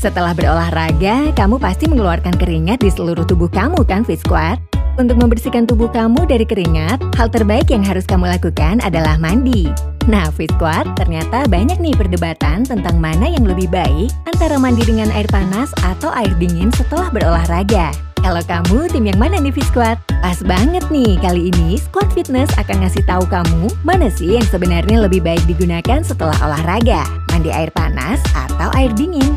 Setelah berolahraga, kamu pasti mengeluarkan keringat di seluruh tubuh kamu kan Fit Squad? Untuk membersihkan tubuh kamu dari keringat, hal terbaik yang harus kamu lakukan adalah mandi. Nah, Fit Squad, ternyata banyak nih perdebatan tentang mana yang lebih baik antara mandi dengan air panas atau air dingin setelah berolahraga. Kalau kamu tim yang mana nih Fit Squad? Pas banget nih, kali ini Squad Fitness akan ngasih tahu kamu mana sih yang sebenarnya lebih baik digunakan setelah olahraga, mandi air panas atau air dingin.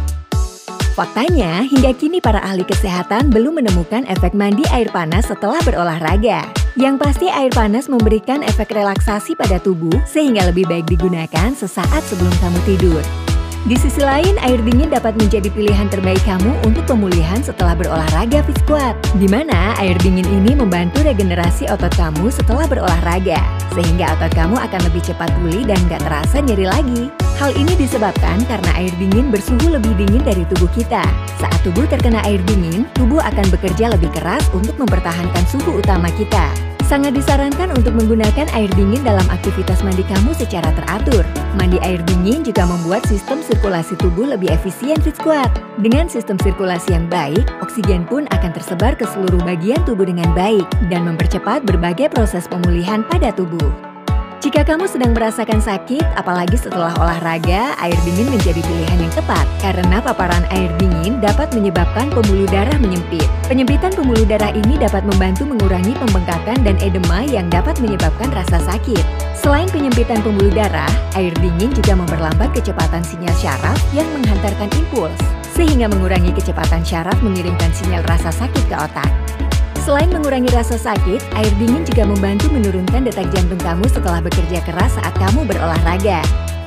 Faktanya, hingga kini para ahli kesehatan belum menemukan efek mandi air panas setelah berolahraga. Yang pasti air panas memberikan efek relaksasi pada tubuh sehingga lebih baik digunakan sesaat sebelum kamu tidur. Di sisi lain, air dingin dapat menjadi pilihan terbaik kamu untuk pemulihan setelah berolahraga Fit Squad. Di mana air dingin ini membantu regenerasi otot kamu setelah berolahraga, sehingga otot kamu akan lebih cepat pulih dan gak terasa nyeri lagi. Hal ini disebabkan karena air dingin bersuhu lebih dingin dari tubuh kita. Saat tubuh terkena air dingin, tubuh akan bekerja lebih keras untuk mempertahankan suhu utama kita. Sangat disarankan untuk menggunakan air dingin dalam aktivitas mandi kamu secara teratur. Mandi air dingin juga membuat sistem sirkulasi tubuh lebih efisien Fit Squad. Dengan sistem sirkulasi yang baik, oksigen pun akan tersebar ke seluruh bagian tubuh dengan baik dan mempercepat berbagai proses pemulihan pada tubuh. Jika kamu sedang merasakan sakit, apalagi setelah olahraga, air dingin menjadi pilihan yang tepat karena paparan air dingin dapat menyebabkan pembuluh darah menyempit. Penyempitan pembuluh darah ini dapat membantu mengurangi pembengkakan dan edema yang dapat menyebabkan rasa sakit. Selain penyempitan pembuluh darah, air dingin juga memperlambat kecepatan sinyal syaraf yang menghantarkan impuls, sehingga mengurangi kecepatan syaraf mengirimkan sinyal rasa sakit ke otak. Selain mengurangi rasa sakit, air dingin juga membantu menurunkan detak jantung kamu setelah bekerja keras saat kamu berolahraga.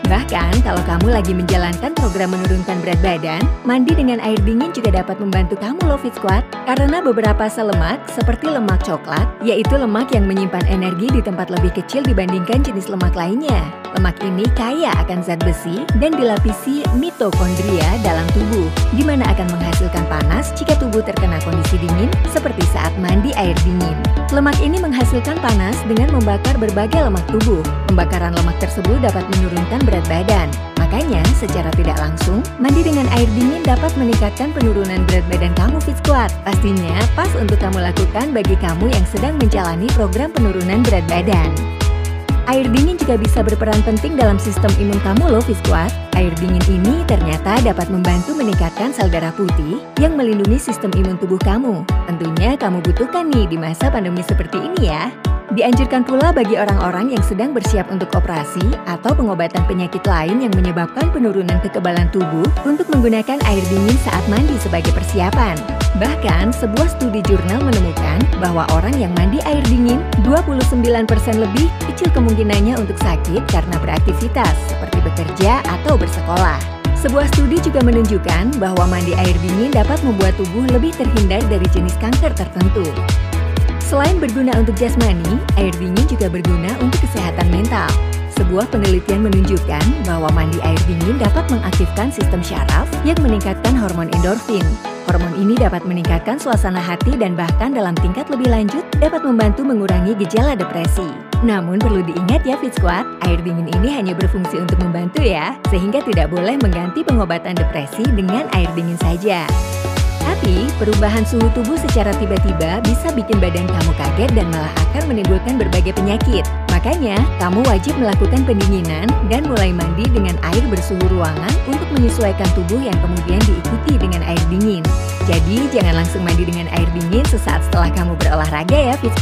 Bahkan, kalau kamu lagi menjalankan program menurunkan berat badan, mandi dengan air dingin juga dapat membantu kamu low fit squat karena beberapa sel lemak seperti lemak coklat, yaitu lemak yang menyimpan energi di tempat lebih kecil dibandingkan jenis lemak lainnya. Lemak ini kaya akan zat besi dan dilapisi mitokondria dalam tubuh, di mana akan menghasilkan panas jika tubuh terkena kondisi dingin seperti saat mandi air dingin. Lemak ini menghasilkan panas dengan membakar berbagai lemak tubuh. Pembakaran lemak tersebut dapat menurunkan berat badan. Makanya, secara tidak langsung, mandi dengan air dingin dapat meningkatkan penurunan berat badan kamu Fit Squad. Pastinya pas untuk kamu lakukan bagi kamu yang sedang menjalani program penurunan berat badan. Air dingin juga bisa berperan penting dalam sistem imun kamu loh Fisquad. Air dingin ini ternyata dapat membantu meningkatkan sel darah putih yang melindungi sistem imun tubuh kamu. Tentunya kamu butuhkan nih di masa pandemi seperti ini ya. Dianjurkan pula bagi orang-orang yang sedang bersiap untuk operasi atau pengobatan penyakit lain yang menyebabkan penurunan kekebalan tubuh untuk menggunakan air dingin saat mandi sebagai persiapan. Bahkan, sebuah studi jurnal menemukan bahwa orang yang mandi air dingin 29% lebih kecil kemungkinannya untuk sakit karena beraktivitas seperti bekerja atau bersekolah. Sebuah studi juga menunjukkan bahwa mandi air dingin dapat membuat tubuh lebih terhindar dari jenis kanker tertentu. Selain berguna untuk jasmani, air dingin juga berguna untuk kesehatan mental. Sebuah penelitian menunjukkan bahwa mandi air dingin dapat mengaktifkan sistem syaraf yang meningkatkan hormon endorfin. Hormon ini dapat meningkatkan suasana hati dan bahkan dalam tingkat lebih lanjut dapat membantu mengurangi gejala depresi. Namun perlu diingat ya Fit Squad, air dingin ini hanya berfungsi untuk membantu ya, sehingga tidak boleh mengganti pengobatan depresi dengan air dingin saja. Tapi, perubahan suhu tubuh secara tiba-tiba bisa bikin badan kamu kaget dan malah akan menimbulkan berbagai penyakit. Makanya, kamu wajib melakukan pendinginan dan mulai mandi dengan air bersuhu ruangan untuk menyesuaikan tubuh yang kemudian diikuti dengan air dingin. Jadi, jangan langsung mandi dengan air dingin sesaat setelah kamu berolahraga ya, Fit.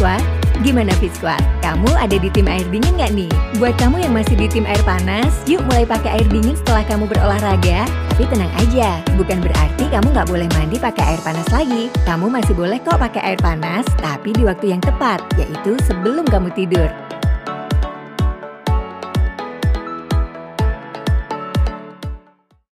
Gimana Fit? Kamu ada di tim air dingin nggak nih? Buat kamu yang masih di tim air panas, yuk mulai pakai air dingin setelah kamu berolahraga. Tapi tenang aja, bukan berarti kamu nggak boleh mandi pakai air panas lagi. Kamu masih boleh kok pakai air panas, tapi di waktu yang tepat, yaitu sebelum kamu tidur.